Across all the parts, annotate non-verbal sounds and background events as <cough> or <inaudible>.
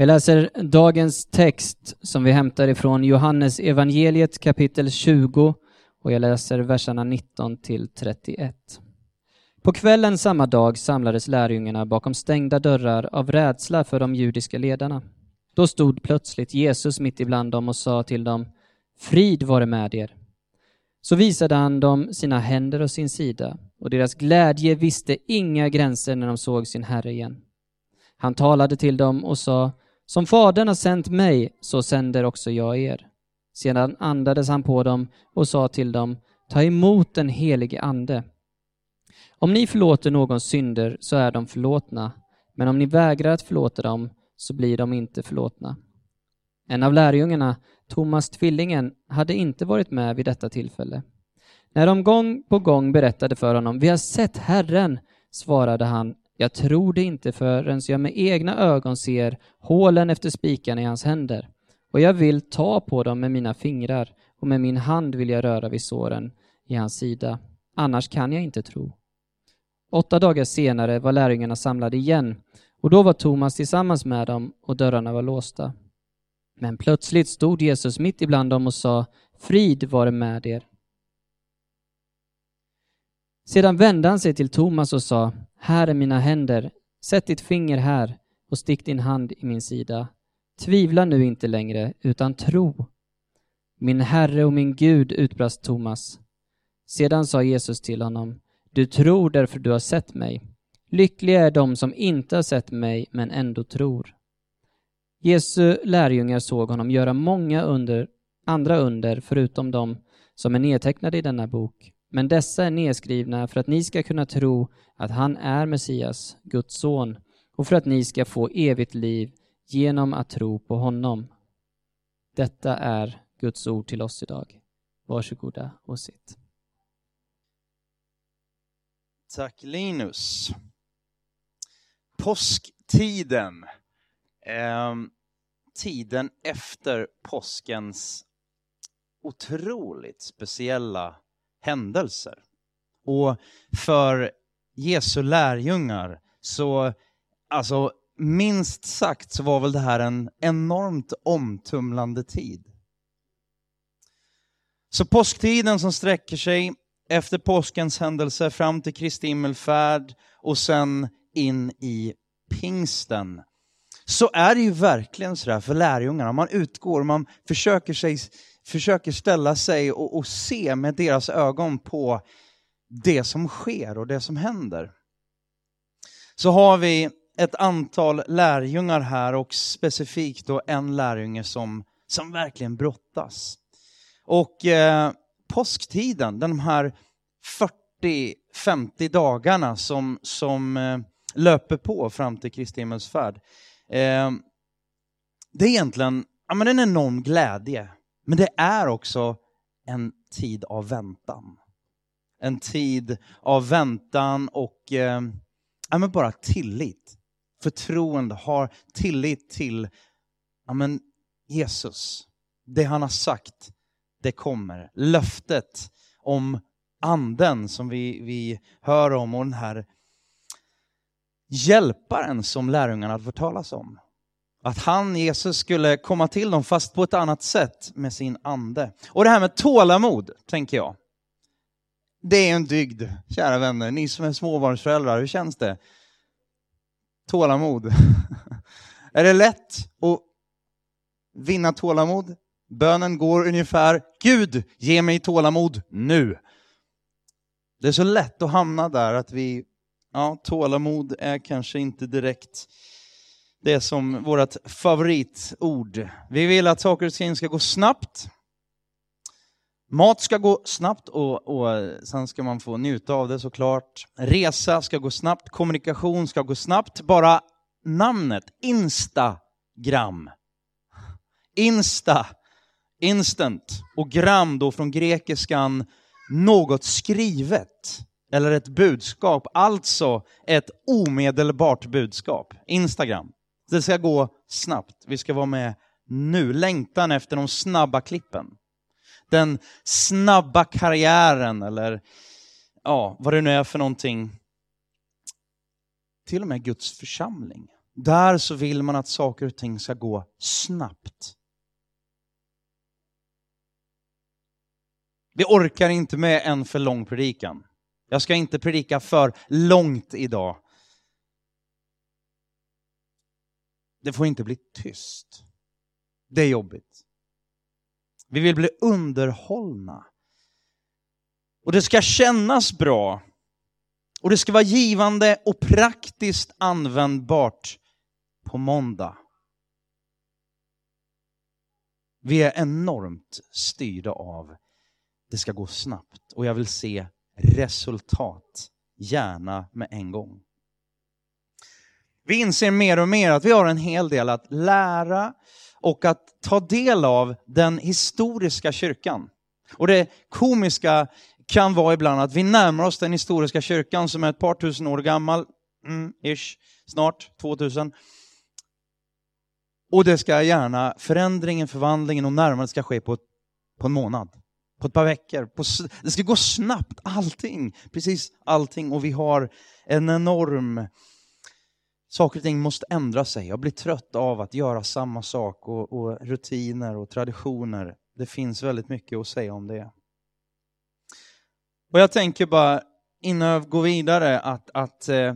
Vi läser dagens text som vi hämtar ifrån Johannes evangeliet kapitel 20 och jag läser verserna 19 till 31. På kvällen samma dag samlades lärjungarna bakom stängda dörrar av rädsla för de judiska ledarna. Då stod plötsligt Jesus mitt ibland dem och sa till dem Frid vare med er. Så visade han dem sina händer och sin sida och deras glädje visste inga gränser när de såg sin Herre igen. Han talade till dem och sa som Fadern har sänt mig, så sänder också jag er. Sedan andades han på dem och sa till dem Ta emot den helige Ande. Om ni förlåter någons synder så är de förlåtna, men om ni vägrar att förlåta dem så blir de inte förlåtna. En av lärjungarna, Thomas tvillingen, hade inte varit med vid detta tillfälle. När de gång på gång berättade för honom, vi har sett Herren, svarade han, jag tror det inte förrän jag med egna ögon ser hålen efter spikarna i hans händer. Och jag vill ta på dem med mina fingrar och med min hand vill jag röra vid såren i hans sida. Annars kan jag inte tro. Åtta dagar senare var lärjungarna samlade igen och då var Thomas tillsammans med dem och dörrarna var låsta. Men plötsligt stod Jesus mitt ibland dem och sa Frid vare med er. Sedan vände han sig till Thomas och sa Här är mina händer, sätt ditt finger här och stick din hand i min sida. Tvivla nu inte längre, utan tro. Min Herre och min Gud, utbrast Thomas. Sedan sa Jesus till honom Du tror därför du har sett mig. Lyckliga är de som inte har sett mig men ändå tror. Jesu lärjungar såg honom göra många under, andra under förutom de som är nedtecknade i denna bok. Men dessa är nedskrivna för att ni ska kunna tro att han är Messias, Guds son, och för att ni ska få evigt liv genom att tro på honom. Detta är Guds ord till oss idag. Varsågoda och sitt. Tack Linus. Påsktiden. Eh, tiden efter påskens otroligt speciella händelser. Och för Jesu lärjungar så, alltså minst sagt så var väl det här en enormt omtumlande tid. Så påsktiden som sträcker sig efter påskens händelse fram till Kristi himmelfärd och sen in i pingsten. Så är det ju verkligen sådär för lärjungarna. Man utgår, man försöker, sig, försöker ställa sig och, och se med deras ögon på det som sker och det som händer. Så har vi ett antal lärjungar här och specifikt då en lärjunge som, som verkligen brottas. Och eh, påsktiden, de här 40-50 dagarna som, som eh, löper på fram till Kristi himmelsfärd. Eh, det är egentligen ja, men en enorm glädje, men det är också en tid av väntan. En tid av väntan och eh, ja, men bara tillit. Förtroende, har tillit till ja, men Jesus. Det han har sagt, det kommer. Löftet om anden som vi, vi hör om och den här hjälparen som lärjungarna får fått talas om. Att han, Jesus, skulle komma till dem fast på ett annat sätt med sin ande. Och det här med tålamod, tänker jag. Det är en dygd, kära vänner. Ni som är småbarnsföräldrar, hur känns det? Tålamod. <laughs> är det lätt att vinna tålamod? Bönen går ungefär, Gud, ge mig tålamod nu. Det är så lätt att hamna där att vi, ja, tålamod är kanske inte direkt det som vårt favoritord. Vi vill att saker och ting ska gå snabbt. Mat ska gå snabbt och, och sen ska man få njuta av det såklart. Resa ska gå snabbt, kommunikation ska gå snabbt. Bara namnet Instagram. Insta, instant och gram då från grekiskan något skrivet eller ett budskap, alltså ett omedelbart budskap. Instagram. Det ska gå snabbt. Vi ska vara med nu. Längtan efter de snabba klippen. Den snabba karriären eller ja, vad det nu är för någonting. Till och med Guds församling. där så vill man att saker och ting ska gå snabbt. Vi orkar inte med en för lång predikan. Jag ska inte predika för långt idag. Det får inte bli tyst. Det är jobbigt. Vi vill bli underhållna. Och det ska kännas bra. Och det ska vara givande och praktiskt användbart på måndag. Vi är enormt styrda av det ska gå snabbt och jag vill se resultat, gärna med en gång. Vi inser mer och mer att vi har en hel del att lära och att ta del av den historiska kyrkan. Och det komiska kan vara ibland att vi närmar oss den historiska kyrkan som är ett par tusen år gammal, mm, ish, snart 2000. Och det ska gärna, förändringen, förvandlingen och närmandet ska ske på, på en månad. På ett par veckor. På, det ska gå snabbt, allting. Precis allting. Och vi har en enorm... Saker och ting måste ändra sig. Jag blir trött av att göra samma sak och, och rutiner och traditioner. Det finns väldigt mycket att säga om det. Och jag tänker bara, innan jag går vidare, att, att eh,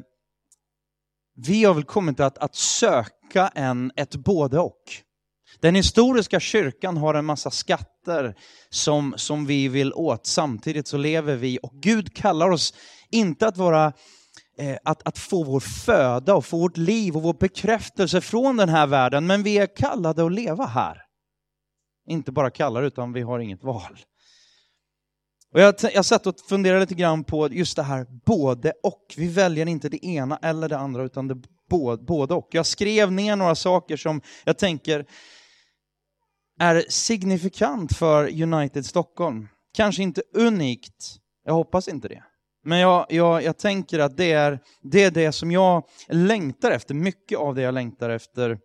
vi har väl kommit att, att söka en, ett både och. Den historiska kyrkan har en massa skatter som, som vi vill åt. Samtidigt så lever vi och Gud kallar oss inte att vara Eh, att, att få vår föda och få vårt liv och vår bekräftelse från den här världen, men vi är kallade att leva här. Inte bara kallade, utan vi har inget val. Och jag, jag satt och funderade lite grann på just det här både och. Vi väljer inte det ena eller det andra, utan det både, både och. Jag skrev ner några saker som jag tänker är signifikant för United Stockholm. Kanske inte unikt, jag hoppas inte det. Men jag, jag, jag tänker att det är, det är det som jag längtar efter, mycket av det jag längtar efter.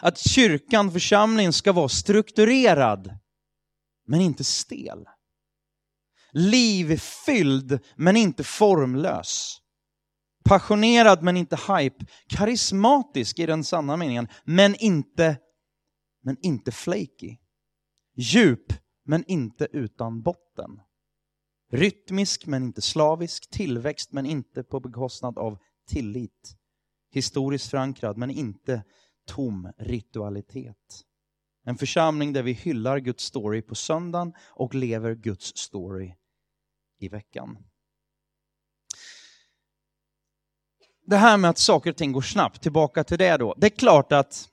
Att kyrkan, församlingen, ska vara strukturerad, men inte stel. Livfylld, men inte formlös. Passionerad, men inte hype. Karismatisk i den sanna meningen, men inte, men inte flaky. Djup, men inte utan botten. Rytmisk, men inte slavisk. Tillväxt, men inte på bekostnad av tillit. Historiskt förankrad, men inte tom ritualitet. En församling där vi hyllar Guds story på söndagen och lever Guds story i veckan. Det här med att saker och ting går snabbt, tillbaka till det då. Det är klart att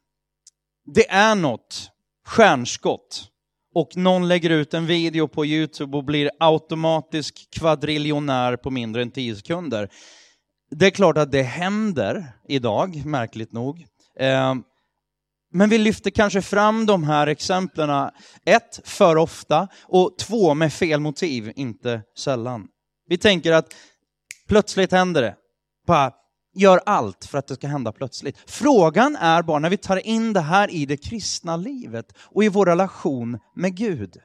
det är något stjärnskott och någon lägger ut en video på Youtube och blir automatisk kvadriljonär på mindre än 10 sekunder. Det är klart att det händer idag, märkligt nog. Eh, men vi lyfter kanske fram de här exemplen, ett, för ofta, och två, med fel motiv, inte sällan. Vi tänker att plötsligt händer det. Bara gör allt för att det ska hända plötsligt. Frågan är bara när vi tar in det här i det kristna livet och i vår relation med Gud.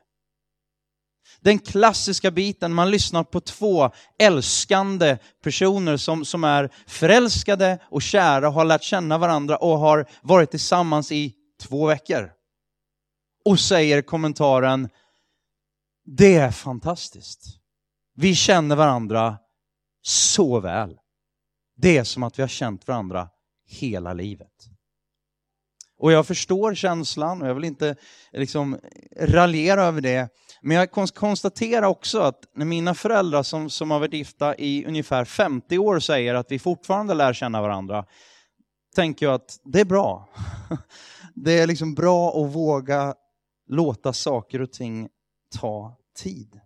Den klassiska biten, man lyssnar på två älskande personer som, som är förälskade och kära, har lärt känna varandra och har varit tillsammans i två veckor. Och säger kommentaren, det är fantastiskt. Vi känner varandra så väl. Det är som att vi har känt varandra hela livet. Och jag förstår känslan och jag vill inte liksom raljera över det. Men jag konstaterar också att när mina föräldrar som, som har varit gifta i ungefär 50 år säger att vi fortfarande lär känna varandra, tänker jag att det är bra. <laughs> Det är liksom bra att våga låta saker och ting ta tid.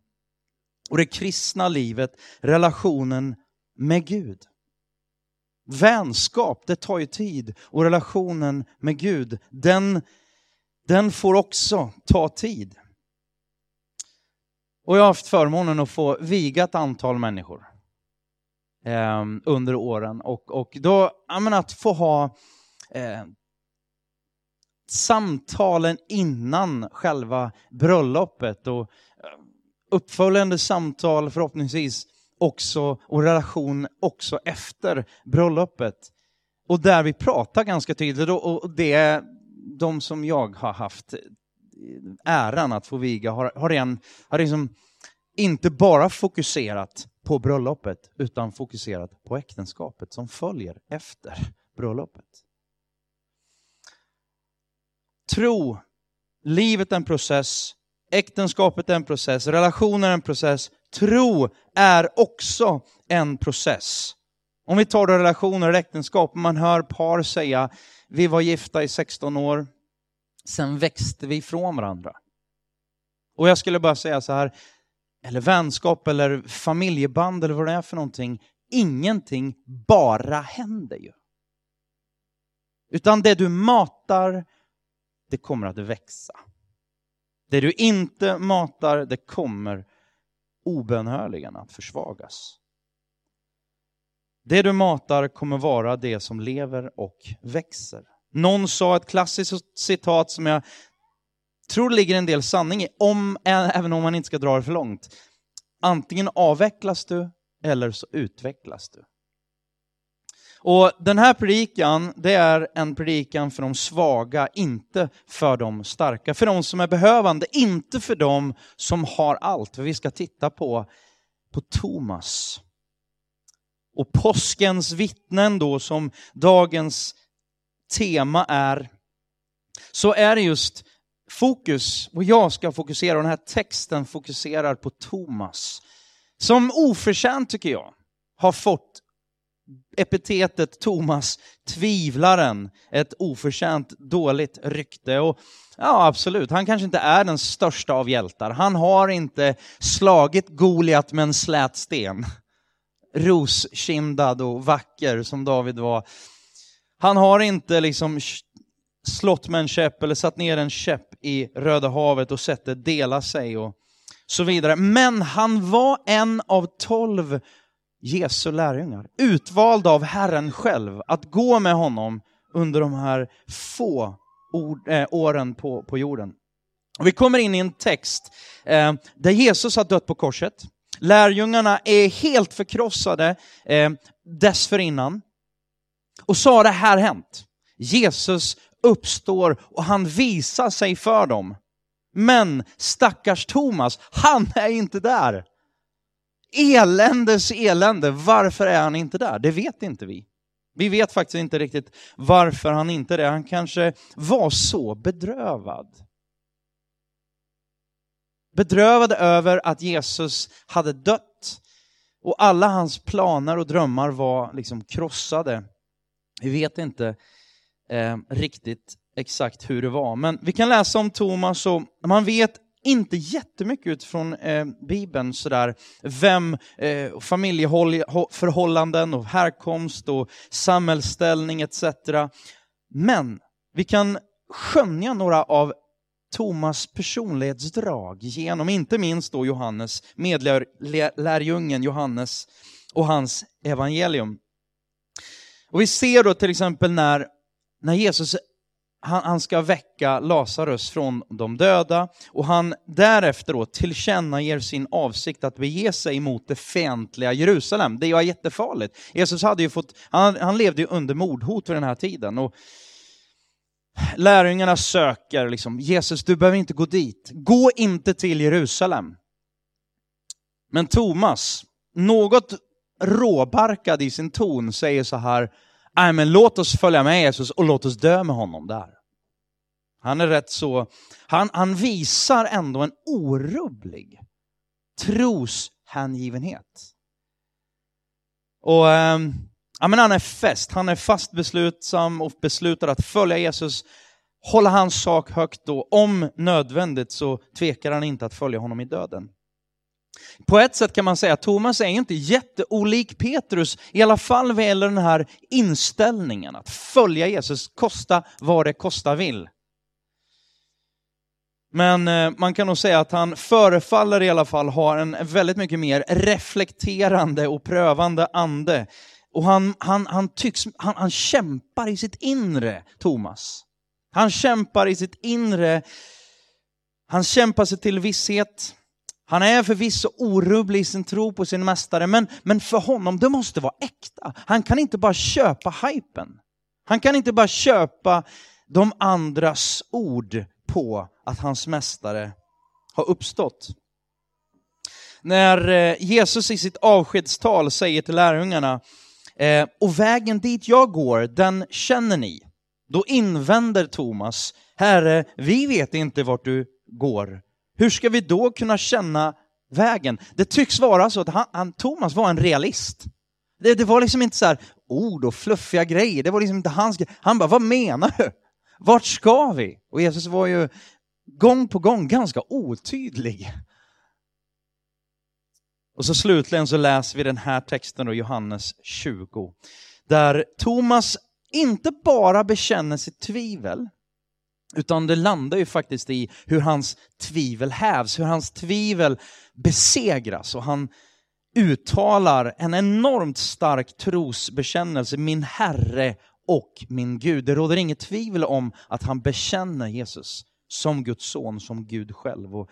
Och det kristna livet, relationen med Gud. Vänskap, det tar ju tid. Och relationen med Gud, den, den får också ta tid. Och jag har haft förmånen att få viga ett antal människor eh, under åren. Och, och då, menar, att få ha eh, samtalen innan själva bröllopet och eh, uppföljande samtal förhoppningsvis också och relation också efter bröllopet. och där vi pratar ganska tydligt, och det är de som jag har haft äran att få viga, har, har, en, har liksom inte bara fokuserat på bröllopet, utan fokuserat på äktenskapet som följer efter bröllopet. Tro, livet är en process, äktenskapet är en process, relationer är en process, tro är också en process. Om vi tar då relationer och äktenskap, man hör par säga, vi var gifta i 16 år, sen växte vi ifrån varandra. Och jag skulle bara säga så här, eller vänskap eller familjeband eller vad det är för någonting, ingenting bara händer ju. Utan det du matar, det kommer att växa. Det du inte matar, det kommer obönhörligen att försvagas. Det du matar kommer vara det som lever och växer. Någon sa ett klassiskt citat som jag tror det ligger en del sanning i, om, även om man inte ska dra det för långt. Antingen avvecklas du eller så utvecklas du. Och den här predikan, det är en predikan för de svaga, inte för de starka. För de som är behövande, inte för de som har allt. För vi ska titta på, på Thomas. Och påskens vittnen då, som dagens tema är, så är det just fokus, och jag ska fokusera, och den här texten fokuserar på Thomas. Som oförtjänt, tycker jag, har fått epitetet Thomas tvivlaren, ett oförtjänt dåligt rykte. Och ja, absolut, han kanske inte är den största av hjältar. Han har inte slagit Goliat med en slät sten. Roskindad och vacker som David var. Han har inte liksom slått med en käpp eller satt ner en käpp i Röda havet och sett det dela sig och så vidare. Men han var en av tolv Jesu lärjungar, utvalda av Herren själv att gå med honom under de här få ord, äh, åren på, på jorden. Och vi kommer in i en text eh, där Jesus har dött på korset. Lärjungarna är helt förkrossade eh, dessförinnan. Och så har det här hänt. Jesus uppstår och han visar sig för dem. Men stackars Thomas, han är inte där. Eländes elände, varför är han inte där? Det vet inte vi. Vi vet faktiskt inte riktigt varför han inte är det. Han kanske var så bedrövad. Bedrövad över att Jesus hade dött och alla hans planer och drömmar var liksom krossade. Vi vet inte eh, riktigt exakt hur det var. Men vi kan läsa om Thomas och man vet inte jättemycket utifrån eh, Bibeln sådär, vem, eh, familjeförhållanden och härkomst och samhällsställning etc. Men vi kan skönja några av Thomas personlighetsdrag genom inte minst då Johannes, medlärjungen Johannes och hans evangelium. Och vi ser då till exempel när, när Jesus han, han, ska väcka Lazarus från de döda och han därefter då tillkännager sin avsikt att bege sig mot det fientliga Jerusalem. Det var jättefarligt. Jesus hade ju fått, han, han levde ju under mordhot vid den här tiden. Och lärjungarna söker liksom, Jesus du behöver inte gå dit. Gå inte till Jerusalem. Men Thomas, något råbarkad i sin ton, säger så här, nej men låt oss följa med Jesus och låt oss dö med honom där. Han är rätt så, han, han visar ändå en orubblig troshängivenhet. Och eh, ja, men han är fäst, han är fast beslutsam och beslutar att följa Jesus, hålla hans sak högt och om nödvändigt så tvekar han inte att följa honom i döden. På ett sätt kan man säga att Thomas är inte jätteolik Petrus, i alla fall vad gäller den här inställningen att följa Jesus, kosta vad det kosta vill. Men eh, man kan nog säga att han förefaller i alla fall ha en väldigt mycket mer reflekterande och prövande ande. Och han, han, han, tycks, han, han kämpar i sitt inre, Thomas. Han kämpar i sitt inre, han kämpar sig till visshet, han är förvisso orubblig i sin tro på sin mästare, men, men för honom, det måste vara äkta. Han kan inte bara köpa hypen. Han kan inte bara köpa de andras ord på att hans mästare har uppstått. När eh, Jesus i sitt avskedstal säger till lärjungarna, eh, och vägen dit jag går, den känner ni. Då invänder Thomas, Herre, vi vet inte vart du går. Hur ska vi då kunna känna vägen? Det tycks vara så att han, han, Thomas var en realist. Det, det, var liksom inte så här ord och fluffiga grejer, det var liksom inte hans grej. Han bara, vad menar du? Vart ska vi? Och Jesus var ju gång på gång ganska otydlig. Och så slutligen så läser vi den här texten då, Johannes 20, där Thomas inte bara bekänner sitt tvivel, utan det landar ju faktiskt i hur hans tvivel hävs, hur hans tvivel besegras och han uttalar en enormt stark trosbekännelse, min Herre och min Gud. Det råder inget tvivel om att han bekänner Jesus som Guds son, som Gud själv. Och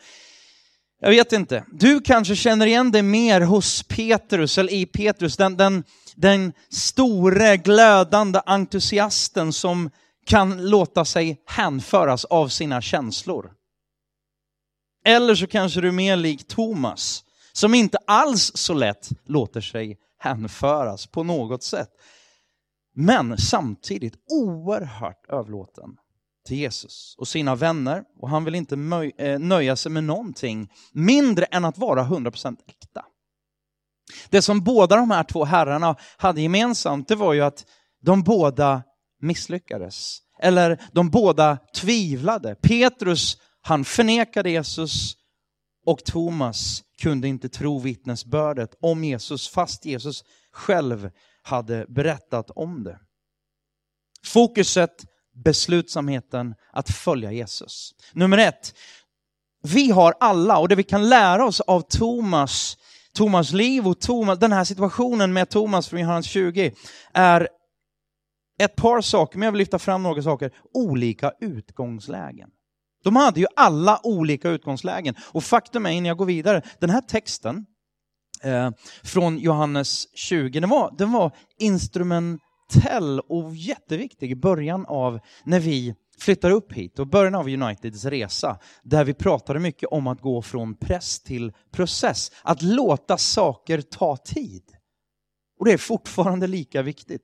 jag vet inte, du kanske känner igen dig mer hos Petrus, eller i Petrus, den, den, den store glödande entusiasten som kan låta sig hänföras av sina känslor. Eller så kanske du är mer lik Thomas, som inte alls så lätt låter sig hänföras på något sätt. Men samtidigt oerhört överlåten till Jesus och sina vänner. Och han vill inte eh, nöja sig med någonting mindre än att vara 100% äkta. Det som båda de här två herrarna hade gemensamt, det var ju att de båda misslyckades. Eller de båda tvivlade. Petrus, han förnekade Jesus och Thomas kunde inte tro vittnesbördet om Jesus fast Jesus själv hade berättat om det. Fokuset, beslutsamheten att följa Jesus. Nummer ett, vi har alla, och det vi kan lära oss av Thomas, Thomas liv och Thomas, den här situationen med Thomas från Johannes 20 är ett par saker, men jag vill lyfta fram några saker. Olika utgångslägen. De hade ju alla olika utgångslägen. Och faktum är, innan jag går vidare, den här texten eh, från Johannes 20, den var, den var instrumentell och jätteviktig i början av när vi flyttar upp hit och början av Uniteds resa, där vi pratade mycket om att gå från press till process, att låta saker ta tid. Och det är fortfarande lika viktigt.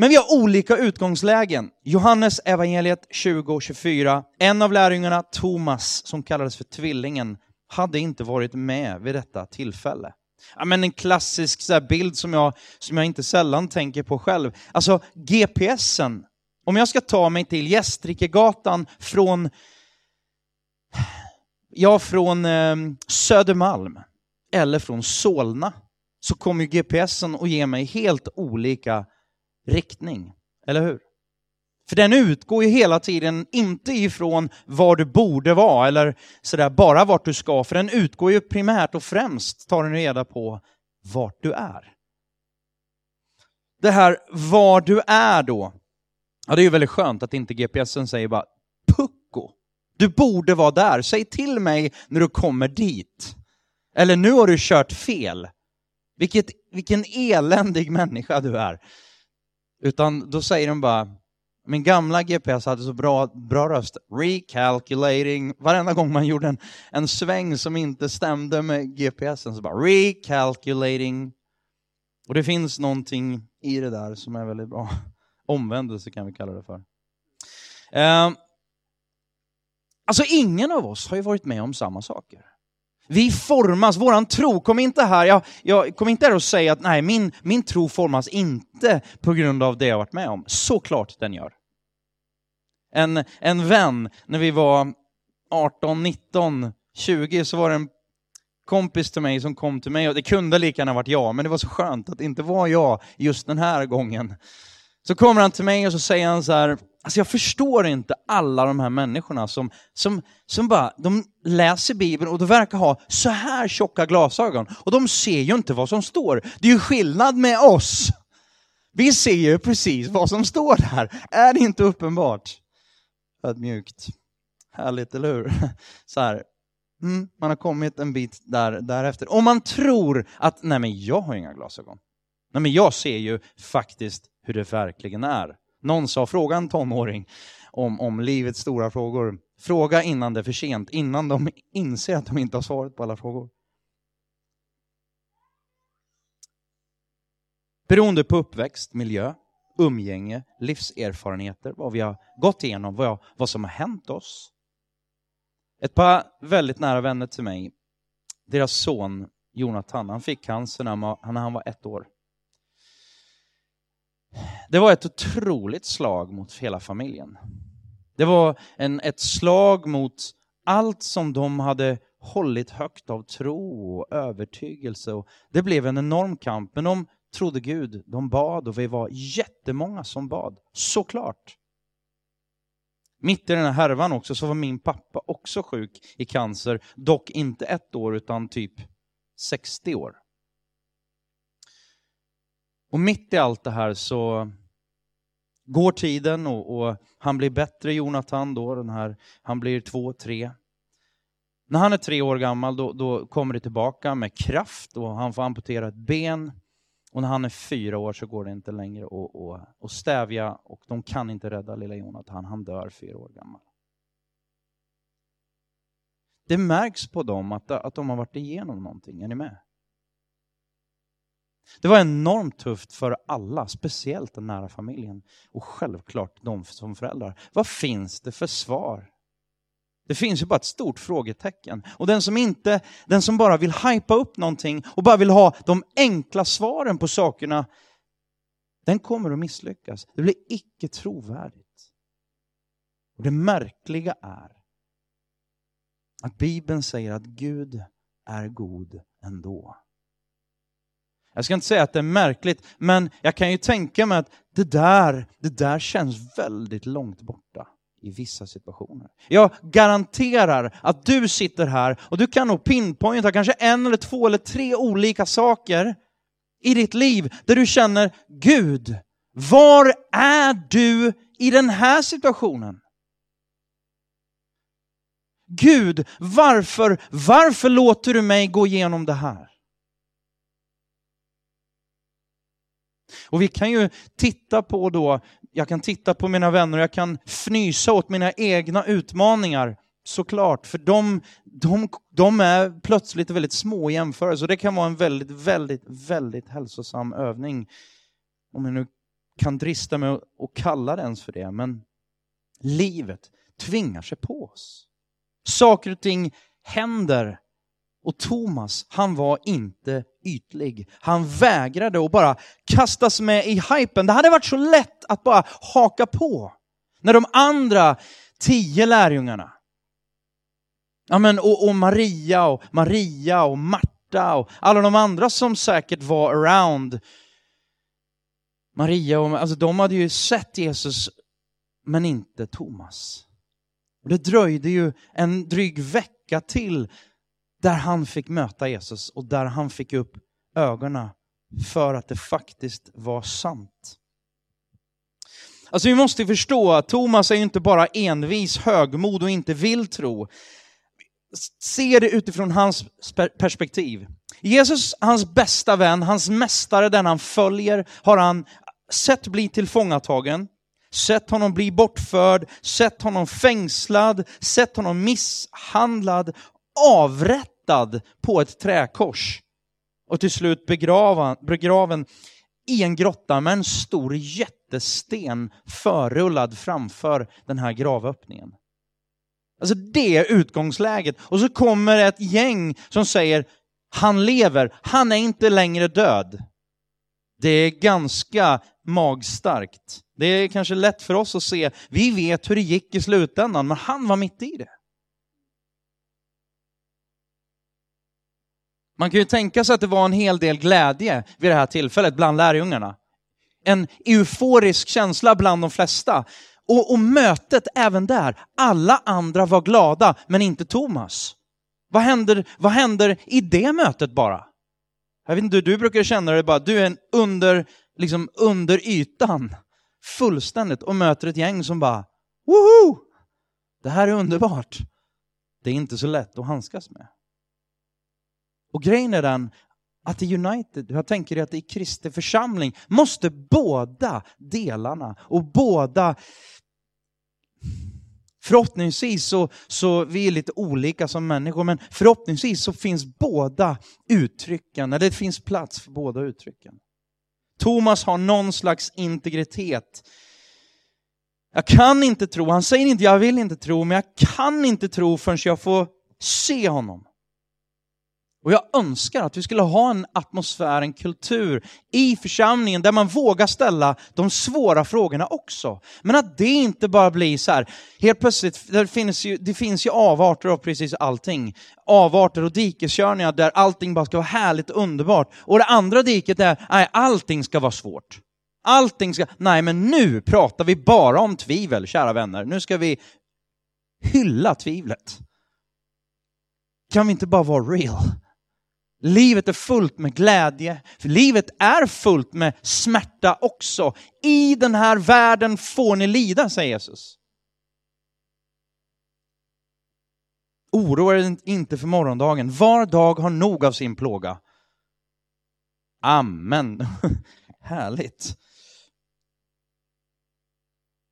Men vi har olika utgångslägen. Johannes evangeliet 20-24. En av lärjungarna, Thomas, som kallades för Tvillingen, hade inte varit med vid detta tillfälle. Ja, men en klassisk så bild som jag, som jag inte sällan tänker på själv. Alltså GPSen. Om jag ska ta mig till Gästrikegatan från, ja, från eh, Södermalm eller från Solna så kommer GPSen att ge mig helt olika riktning. Eller hur? För den utgår ju hela tiden inte ifrån var du borde vara eller sådär bara vart du ska, för den utgår ju primärt och främst tar den reda på vart du är. Det här var du är då, ja det är ju väldigt skönt att inte GPSen säger bara pucko, du borde vara där, säg till mig när du kommer dit. Eller nu har du kört fel. Vilket, vilken eländig människa du är. Utan då säger de bara, min gamla GPS hade så bra, bra röst, recalculating, varenda gång man gjorde en, en sväng som inte stämde med GPSen så bara recalculating. Och det finns någonting i det där som är väldigt bra. <laughs> Omvändelse kan vi kalla det för. Eh, alltså ingen av oss har ju varit med om samma saker. Vi formas, våran tro, kom inte här, jag, jag kom inte här och säga att nej, min, min tro formas inte på grund av det jag varit med om. Såklart den gör. En, en vän, när vi var 18, 19, 20 så var det en kompis till mig som kom till mig och det kunde lika gärna varit jag, men det var så skönt att det inte var jag just den här gången. Så kommer han till mig och så säger han så här, alltså jag förstår inte alla de här människorna som, som, som bara, de läser Bibeln och de verkar ha så här tjocka glasögon och de ser ju inte vad som står. Det är ju skillnad med oss. Vi ser ju precis vad som står där. Är det inte uppenbart? Ödmjukt. Härligt, eller hur? <laughs> Så här. Mm, man har kommit en bit där, därefter. Om man tror att, nej men jag har inga glasögon. Nej men jag ser ju faktiskt hur det verkligen är. Någon sa, fråga en tonåring om, om livets stora frågor. Fråga innan det är för sent, innan de inser att de inte har svaret på alla frågor. Beroende på uppväxt, miljö, umgänge, livserfarenheter, vad vi har gått igenom, vad, vad som har hänt oss. Ett par väldigt nära vänner till mig, deras son Jonathan, han fick cancer när han var ett år. Det var ett otroligt slag mot hela familjen. Det var en, ett slag mot allt som de hade hållit högt av tro och övertygelse. Och det blev en enorm kamp, men de trodde Gud, de bad och vi var jättemånga som bad, såklart. Mitt i den här härvan också så var min pappa också sjuk i cancer, dock inte ett år utan typ 60 år. Och mitt i allt det här så går tiden och, och, han blir bättre, Jonathan, då, den här, han blir två, tre. När han är tre år gammal då, då kommer det tillbaka med kraft och han får amputera ett ben. Och när han är fyra år så går det inte längre att, att, stävja och de kan inte rädda lilla Jonathan, han dör fyra år gammal. Det märks på dem att, att de har varit igenom någonting, är ni med? Det var enormt tufft för alla, speciellt den nära familjen och självklart de som föräldrar. Vad finns det för svar? Det finns ju bara ett stort frågetecken. Och den som, inte, den som bara vill hypa upp någonting och bara vill ha de enkla svaren på sakerna, den kommer att misslyckas. Det blir icke trovärdigt. Och det märkliga är att Bibeln säger att Gud är god ändå. Jag ska inte säga att det är märkligt, men jag kan ju tänka mig att det där, det där känns väldigt långt borta i vissa situationer. Jag garanterar att du sitter här och du kan nog pinpointa kanske en eller två eller tre olika saker i ditt liv där du känner Gud, var är du i den här situationen? Gud, varför, varför låter du mig gå igenom det här? Och vi kan ju titta på då, jag kan titta på mina vänner och jag kan fnysa åt mina egna utmaningar, såklart, för de, de, de är plötsligt väldigt små i jämförelse och det kan vara en väldigt, väldigt, väldigt hälsosam övning. Om jag nu kan drista mig att kalla det ens för det, men livet tvingar sig på oss. Saker och ting händer och Thomas, han var inte ytlig. Han vägrade att bara kastas med i hypen. Det hade varit så lätt att bara haka på. När de andra tio lärjungarna, ja men, och, och Maria och Maria och Marta och alla de andra som säkert var around, Maria och alltså de hade ju sett Jesus, men inte Thomas. Och det dröjde ju en dryg vecka till där han fick möta Jesus och där han fick upp ögonen för att det faktiskt var sant. Alltså vi måste förstå att Thomas är ju inte bara envis, högmod och inte vill tro. Se det utifrån hans perspektiv. Jesus, hans bästa vän, hans mästare, den han följer, har han sett bli tillfångatagen, sett honom bli bortförd, sett honom fängslad, sett honom misshandlad avrättad på ett träkors och till slut begraven, begraven i en grotta med en stor jättesten förrullad framför den här gravöppningen. Alltså det är utgångsläget. Och så kommer ett gäng som säger han lever, han är inte längre död. Det är ganska magstarkt. Det är kanske lätt för oss att se, vi vet hur det gick i slutändan, men han var mitt i det. Man kan ju tänka sig att det var en hel del glädje vid det här tillfället bland lärjungarna. En euforisk känsla bland de flesta. Och, och mötet även där, alla andra var glada, men inte Thomas. Vad händer, vad händer i det mötet bara? Jag vet inte, du brukar känna dig bara, du är en under, liksom under ytan, fullständigt, och möter ett gäng som bara, woho! Det här är underbart. Det är inte så lätt att handskas med. Och grejen är den att i United, jag tänker att i Kristi församling måste båda delarna och båda Förhoppningsvis så, så vi är lite olika som människor, men förhoppningsvis så finns båda uttrycken, eller det finns plats för båda uttrycken. Thomas har någon slags integritet. Jag kan inte tro, han säger inte jag vill inte tro, men jag kan inte tro förrän jag får se honom. Och jag önskar att vi skulle ha en atmosfär, en kultur i församlingen där man vågar ställa de svåra frågorna också. Men att det inte bara blir så här, helt plötsligt, det finns ju, det finns ju avarter av precis allting. Avarter och dikeskörningar där allting bara ska vara härligt och underbart. Och det andra diket är, nej, allting ska vara svårt. Allting ska, nej men nu pratar vi bara om tvivel, kära vänner. Nu ska vi hylla tvivlet. Kan vi inte bara vara real? Livet är fullt med glädje, för livet är fullt med smärta också. I den här världen får ni lida, säger Jesus. Oroa er inte för morgondagen, var dag har nog av sin plåga. Amen. <laughs> Härligt.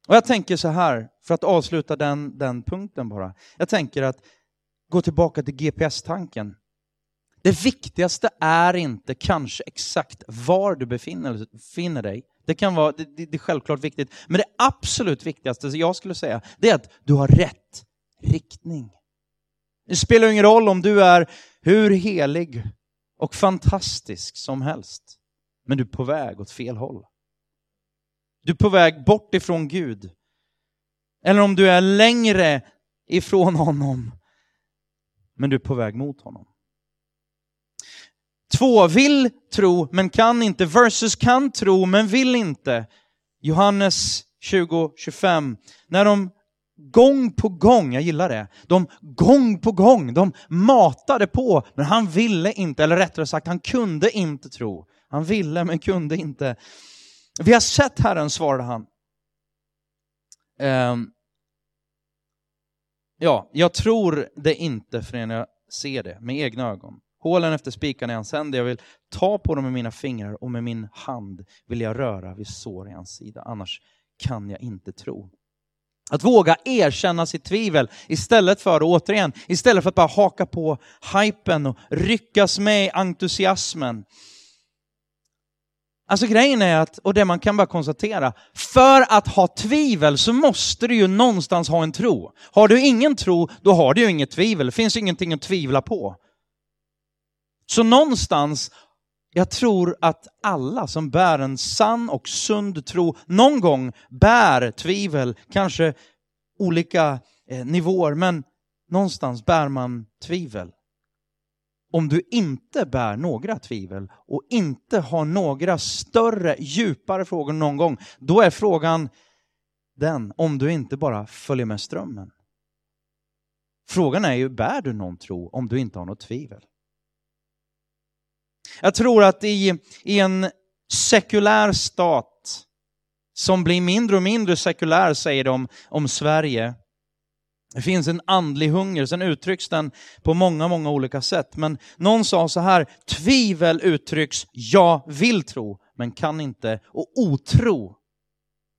Och jag tänker så här, för att avsluta den, den punkten bara. Jag tänker att gå tillbaka till GPS-tanken. Det viktigaste är inte kanske exakt var du befinner, dig. Det kan vara, det, det, det, är självklart viktigt. Men det absolut viktigaste, jag skulle säga, det är att du har rätt riktning. Det spelar ingen roll om du är hur helig och fantastisk som helst. Men du är på väg åt fel håll. Du är på väg bort ifrån Gud. Eller om du är längre ifrån honom, men du är på väg mot honom. Två, vill tro men kan inte versus kan tro men vill inte. Johannes 20.25. När de gång på gång, jag gillar det, de gång på gång, de matade på, men han ville inte, eller rättare sagt, han kunde inte tro. Han ville men kunde inte. Vi har sett Herren, svarade han. Um, ja, jag tror det inte förrän jag ser det med egna ögon. Hålen efter spikarna är hans händer, jag vill ta på dem med mina fingrar och med min hand vill jag röra vid sår i hans sida, annars kan jag inte tro. Att våga erkänna sitt tvivel istället för, återigen, istället för att bara haka på hypen och ryckas med i entusiasmen. Alltså grejen är att, och det man kan bara konstatera, för att ha tvivel så måste du ju någonstans ha en tro. Har du ingen tro, då har du ju inget tvivel. Det finns ingenting att tvivla på. Så någonstans, jag tror att alla som bär en sann och sund tro någon gång bär tvivel, kanske olika eh, nivåer, men någonstans bär man tvivel. Om du inte bär några tvivel och inte har några större, djupare frågor någon gång, då är frågan den om du inte bara följer med strömmen. Frågan är ju, bär du någon tro om du inte har något tvivel? Jag tror att i, i en sekulär stat som blir mindre och mindre sekulär, säger de om Sverige. Det finns en andlig hunger, sen uttrycks den på många, många olika sätt. Men någon sa så här, tvivel uttrycks, jag vill tro, men kan inte. Och otro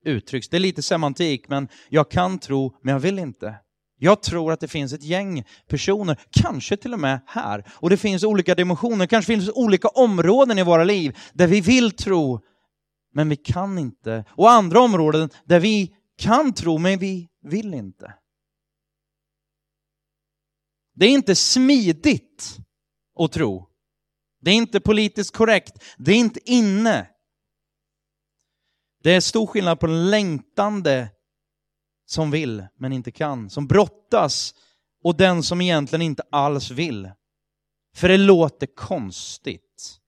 uttrycks, det är lite semantik, men jag kan tro, men jag vill inte. Jag tror att det finns ett gäng personer, kanske till och med här, och det finns olika dimensioner, kanske finns olika områden i våra liv där vi vill tro, men vi kan inte. Och andra områden där vi kan tro, men vi vill inte. Det är inte smidigt att tro. Det är inte politiskt korrekt. Det är inte inne. Det är stor skillnad på den längtande som vill men inte kan, som brottas och den som egentligen inte alls vill. För det låter konstigt.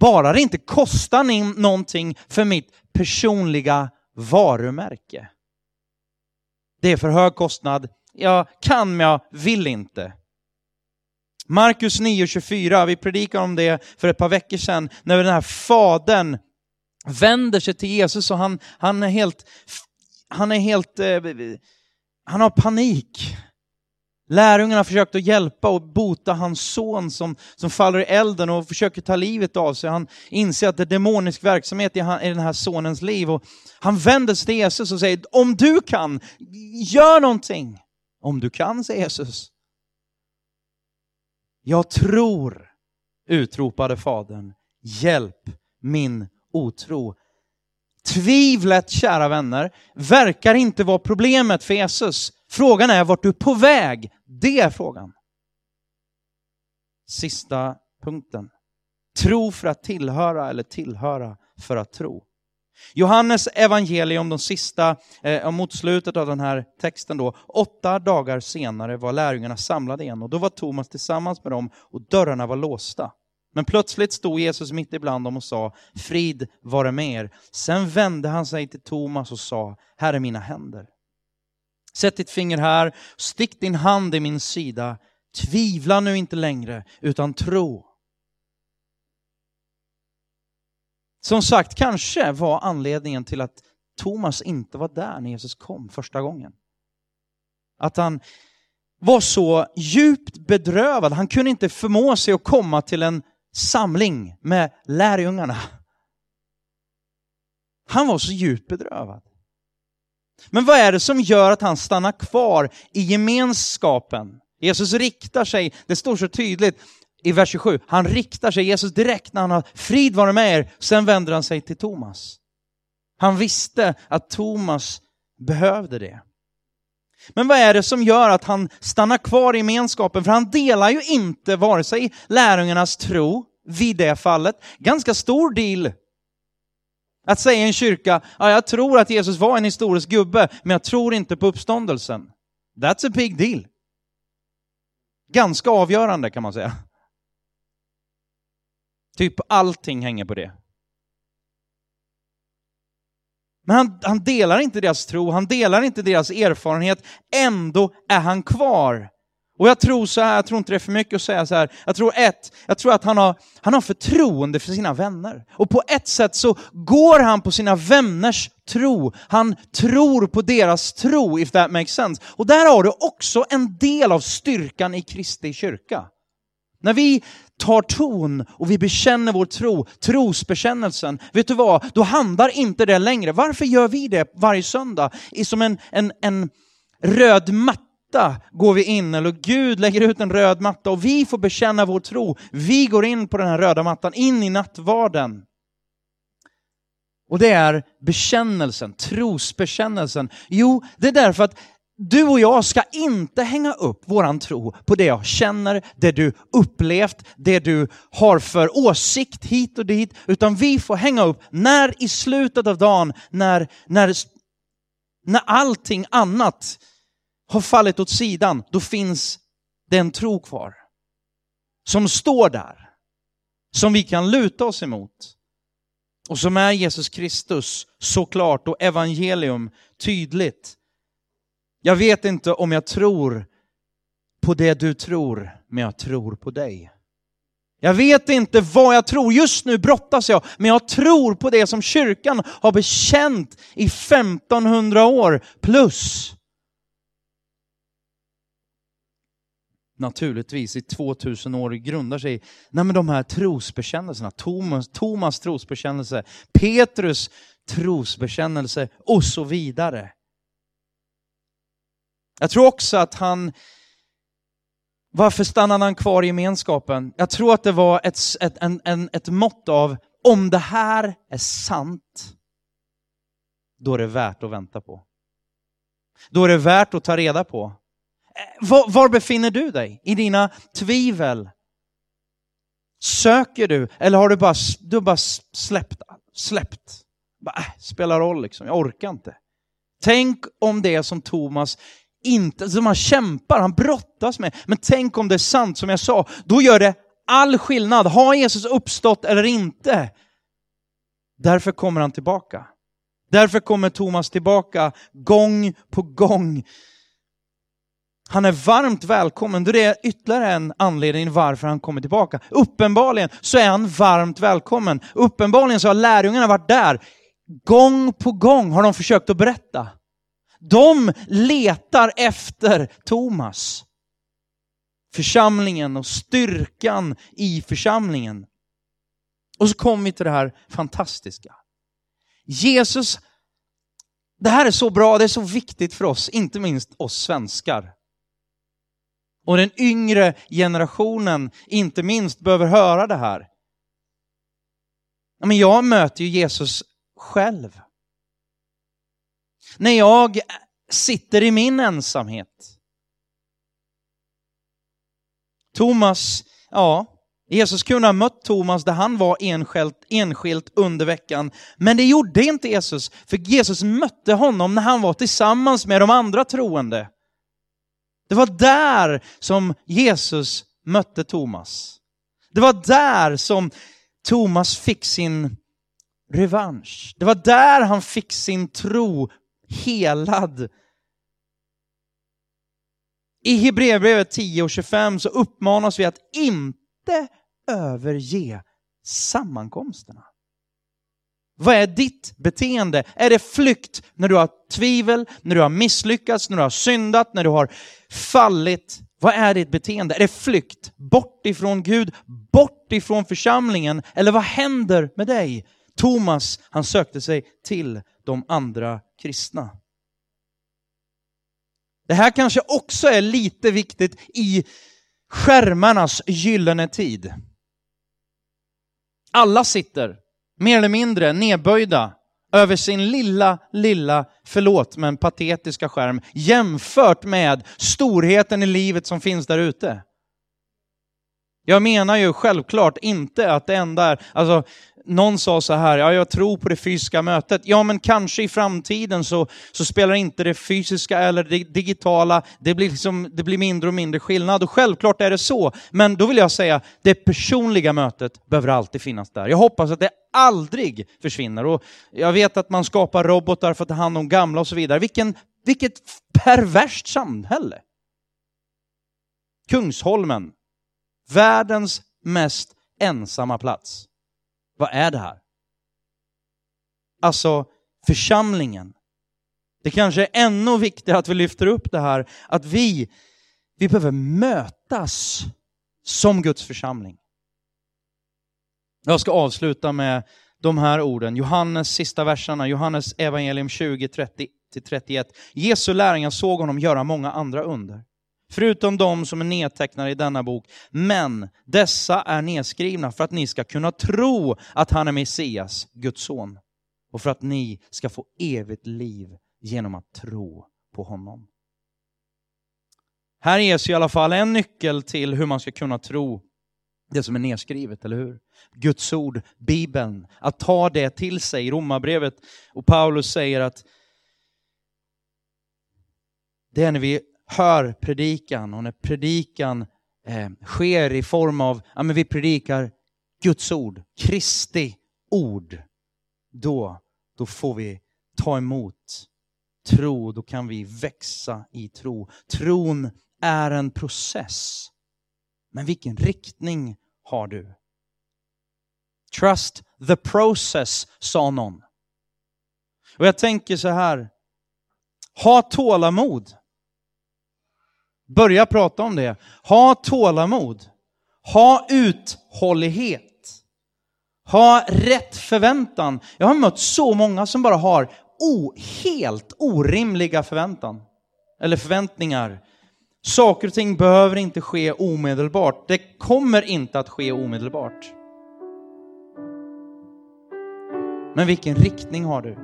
Bara det inte kostar någonting för mitt personliga varumärke. Det är för hög kostnad. Jag kan men jag vill inte. Markus 9.24, vi predikade om det för ett par veckor sedan, när den här fadern vänder sig till Jesus och han, han är helt han är helt... Eh, han har panik. Lärjungarna försökte hjälpa och bota hans son som, som faller i elden och försöker ta livet av sig. Han inser att det är demonisk verksamhet i, han, i den här sonens liv. Och han vänder sig till Jesus och säger, om du kan, gör någonting. Om du kan, säger Jesus. Jag tror, utropade fadern, hjälp min otro. Tvivlet, kära vänner, verkar inte vara problemet för Jesus. Frågan är vart du är på väg. Det är frågan. Sista punkten. Tro för att tillhöra eller tillhöra för att tro. Johannes evangelium, de sista, eh, mot slutet av den här texten då, åtta dagar senare var lärjungarna samlade igen och då var Thomas tillsammans med dem och dörrarna var låsta. Men plötsligt stod Jesus mitt ibland dem och sa, frid vare med er. Sen vände han sig till Thomas och sa, här är mina händer. Sätt ditt finger här, stick din hand i min sida. Tvivla nu inte längre, utan tro. Som sagt, kanske var anledningen till att Thomas inte var där när Jesus kom första gången. Att han var så djupt bedrövad, han kunde inte förmå sig att komma till en samling med lärjungarna. Han var så djupt bedrövad. Men vad är det som gör att han stannar kvar i gemenskapen? Jesus riktar sig, det står så tydligt i vers 27, han riktar sig, Jesus direkt när han har frid vare med er, sen vänder han sig till Thomas. Han visste att Thomas behövde det. Men vad är det som gör att han stannar kvar i gemenskapen? För han delar ju inte vare sig lärjungarnas tro vid det fallet. Ganska stor deal. Att säga i en kyrka, ja, jag tror att Jesus var en historisk gubbe, men jag tror inte på uppståndelsen. That's a big deal. Ganska avgörande kan man säga. Typ allting hänger på det. Men han, han delar inte deras tro, han delar inte deras erfarenhet, ändå är han kvar. Och jag tror så här, jag tror inte det är för mycket att säga så här, jag tror ett, jag tror att han har, han har förtroende för sina vänner. Och på ett sätt så går han på sina vänners tro. Han tror på deras tro, if that makes sense. Och där har du också en del av styrkan i Kristi kyrka. När vi tar ton och vi bekänner vår tro, trosbekännelsen, vet du vad? Då handlar inte det längre. Varför gör vi det varje söndag? I som en, en, en röd matta går vi in, eller Gud lägger ut en röd matta och vi får bekänna vår tro. Vi går in på den här röda mattan, in i nattvarden. Och det är bekännelsen, trosbekännelsen. Jo, det är därför att du och jag ska inte hänga upp våran tro på det jag känner, det du upplevt, det du har för åsikt hit och dit, utan vi får hänga upp när i slutet av dagen, när, när, när allting annat har fallit åt sidan, då finns det en tro kvar. Som står där, som vi kan luta oss emot. Och som är Jesus Kristus såklart och evangelium tydligt. Jag vet inte om jag tror på det du tror, men jag tror på dig. Jag vet inte vad jag tror. Just nu brottas jag, men jag tror på det som kyrkan har bekänt i 1500 år plus. Naturligtvis i 2000 år grundar sig nej men de här trosbekännelserna. Thomas, Thomas trosbekännelse, Petrus trosbekännelse och så vidare. Jag tror också att han, varför stannade han kvar i gemenskapen? Jag tror att det var ett, ett, en, en, ett mått av, om det här är sant, då är det värt att vänta på. Då är det värt att ta reda på. Eh, var, var befinner du dig i dina tvivel? Söker du eller har du bara, du bara släppt? släppt? Bara, äh, spelar roll liksom, jag orkar inte. Tänk om det som Thomas inte, som han kämpar, han brottas med. Men tänk om det är sant, som jag sa, då gör det all skillnad. Har Jesus uppstått eller inte? Därför kommer han tillbaka. Därför kommer Thomas tillbaka gång på gång. Han är varmt välkommen. Det är ytterligare en anledning varför han kommer tillbaka. Uppenbarligen så är han varmt välkommen. Uppenbarligen så har lärjungarna varit där. Gång på gång har de försökt att berätta. De letar efter Thomas. församlingen och styrkan i församlingen. Och så kommer vi till det här fantastiska. Jesus, det här är så bra, det är så viktigt för oss, inte minst oss svenskar. Och den yngre generationen, inte minst, behöver höra det här. Men jag möter ju Jesus själv. När jag sitter i min ensamhet. Thomas, ja, Jesus kunde ha mött Thomas där han var enskilt, enskilt under veckan. Men det gjorde inte Jesus, för Jesus mötte honom när han var tillsammans med de andra troende. Det var där som Jesus mötte Thomas. Det var där som Thomas fick sin revansch. Det var där han fick sin tro helad. I Hebreerbrevet 10 och 25 så uppmanas vi att inte överge sammankomsterna. Vad är ditt beteende? Är det flykt när du har tvivel, när du har misslyckats, när du har syndat, när du har fallit? Vad är ditt beteende? Är det flykt bort ifrån Gud, bort ifrån församlingen? Eller vad händer med dig? Thomas, han sökte sig till de andra kristna. Det här kanske också är lite viktigt i skärmarnas gyllene tid. Alla sitter mer eller mindre nedböjda över sin lilla, lilla, förlåt men patetiska skärm jämfört med storheten i livet som finns där ute. Jag menar ju självklart inte att det enda är, alltså någon sa så här, ja jag tror på det fysiska mötet. Ja men kanske i framtiden så, så spelar inte det fysiska eller det digitala, det blir, liksom, det blir mindre och mindre skillnad. Och självklart är det så. Men då vill jag säga, det personliga mötet behöver alltid finnas där. Jag hoppas att det aldrig försvinner. Och jag vet att man skapar robotar för att ta hand om gamla och så vidare. Vilken, vilket perverst samhälle! Kungsholmen, världens mest ensamma plats. Vad är det här? Alltså, församlingen. Det kanske är ännu viktigare att vi lyfter upp det här, att vi, vi behöver mötas som Guds församling. Jag ska avsluta med de här orden, Johannes sista verserna, Johannes evangelium 20, 30-31. Jesu lärjungar såg honom göra många andra under förutom de som är nedtecknade i denna bok. Men dessa är nedskrivna för att ni ska kunna tro att han är Messias, Guds son, och för att ni ska få evigt liv genom att tro på honom. Här ges i alla fall en nyckel till hur man ska kunna tro det som är nedskrivet, eller hur? Guds ord, Bibeln, att ta det till sig. Romarbrevet och Paulus säger att det är när vi hör predikan och när predikan eh, sker i form av, ja men vi predikar Guds ord, Kristi ord, då, då får vi ta emot tro, då kan vi växa i tro. Tron är en process. Men vilken riktning har du? Trust the process, sa någon. Och jag tänker så här, ha tålamod. Börja prata om det. Ha tålamod. Ha uthållighet. Ha rätt förväntan. Jag har mött så många som bara har o, helt orimliga förväntan. Eller förväntningar. Saker och ting behöver inte ske omedelbart. Det kommer inte att ske omedelbart. Men vilken riktning har du?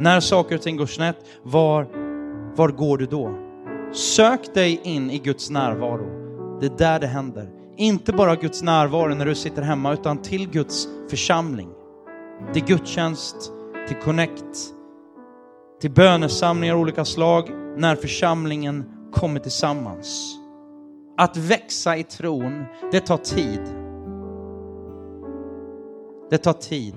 När saker och ting går snett, var, var går du då? Sök dig in i Guds närvaro. Det är där det händer. Inte bara Guds närvaro när du sitter hemma, utan till Guds församling. Till gudstjänst, till connect, till bönesamlingar av olika slag, när församlingen kommer tillsammans. Att växa i tron, det tar tid. Det tar tid.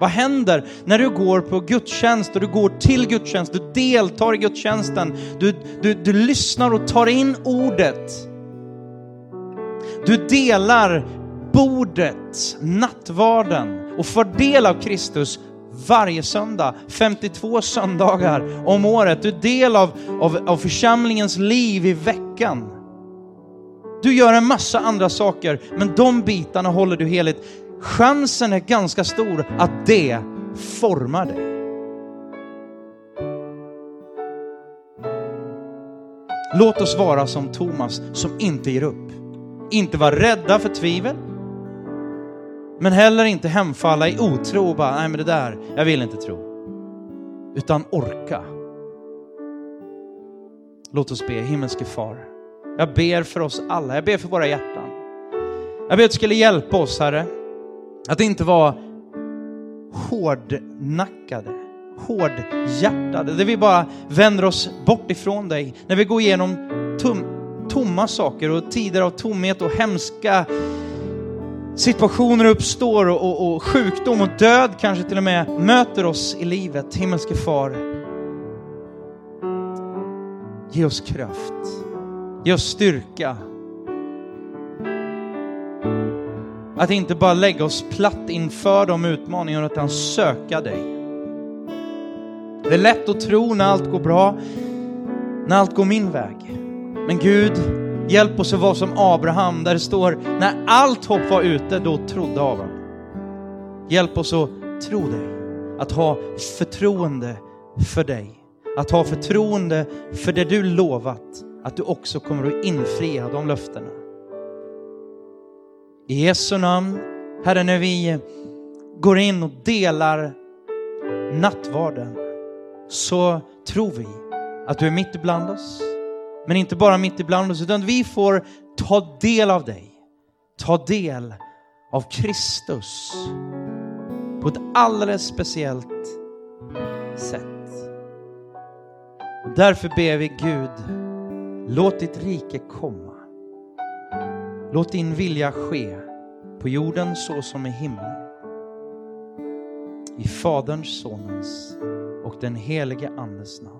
Vad händer när du går på gudstjänst och du går till gudstjänst, du deltar i gudstjänsten, du, du, du lyssnar och tar in ordet. Du delar bordet, nattvarden och får del av Kristus varje söndag, 52 söndagar om året. Du är del av, av, av församlingens liv i veckan. Du gör en massa andra saker, men de bitarna håller du heligt. Chansen är ganska stor att det formar dig. Låt oss vara som Thomas som inte ger upp. Inte vara rädda för tvivel, men heller inte hemfalla i otro och bara, nej men det där, jag vill inte tro. Utan orka. Låt oss be, himmelske far. Jag ber för oss alla, jag ber för våra hjärtan. Jag ber att du skulle hjälpa oss, Herre, att inte vara hårdnackade, hårdhjärtade, där vi bara vänder oss bort ifrån dig. När vi går igenom tom, tomma saker och tider av tomhet och hemska situationer uppstår och, och, och, sjukdom och död kanske till och med möter oss i livet. Himmelske far, ge oss kraft, ge oss styrka. Att inte bara lägga oss platt inför de utmaningarna utan söka dig. Det är lätt att tro när allt går bra, när allt går min väg. Men Gud, Hjälp oss att vara som Abraham, där det står när allt hopp var ute, då trodde Abraham. Hjälp oss att tro dig, att ha förtroende för dig, att ha förtroende för det du lovat, att du också kommer att infria de löftena. I Jesu namn, Herre, när vi går in och delar nattvarden så tror vi att du är mitt ibland oss. Men inte bara mitt ibland oss, utan vi får ta del av dig. Ta del av Kristus på ett alldeles speciellt sätt. Och därför ber vi Gud, låt ditt rike komma. Låt din vilja ske på jorden så som i himlen. I Faderns, Sonens och den helige Andes namn.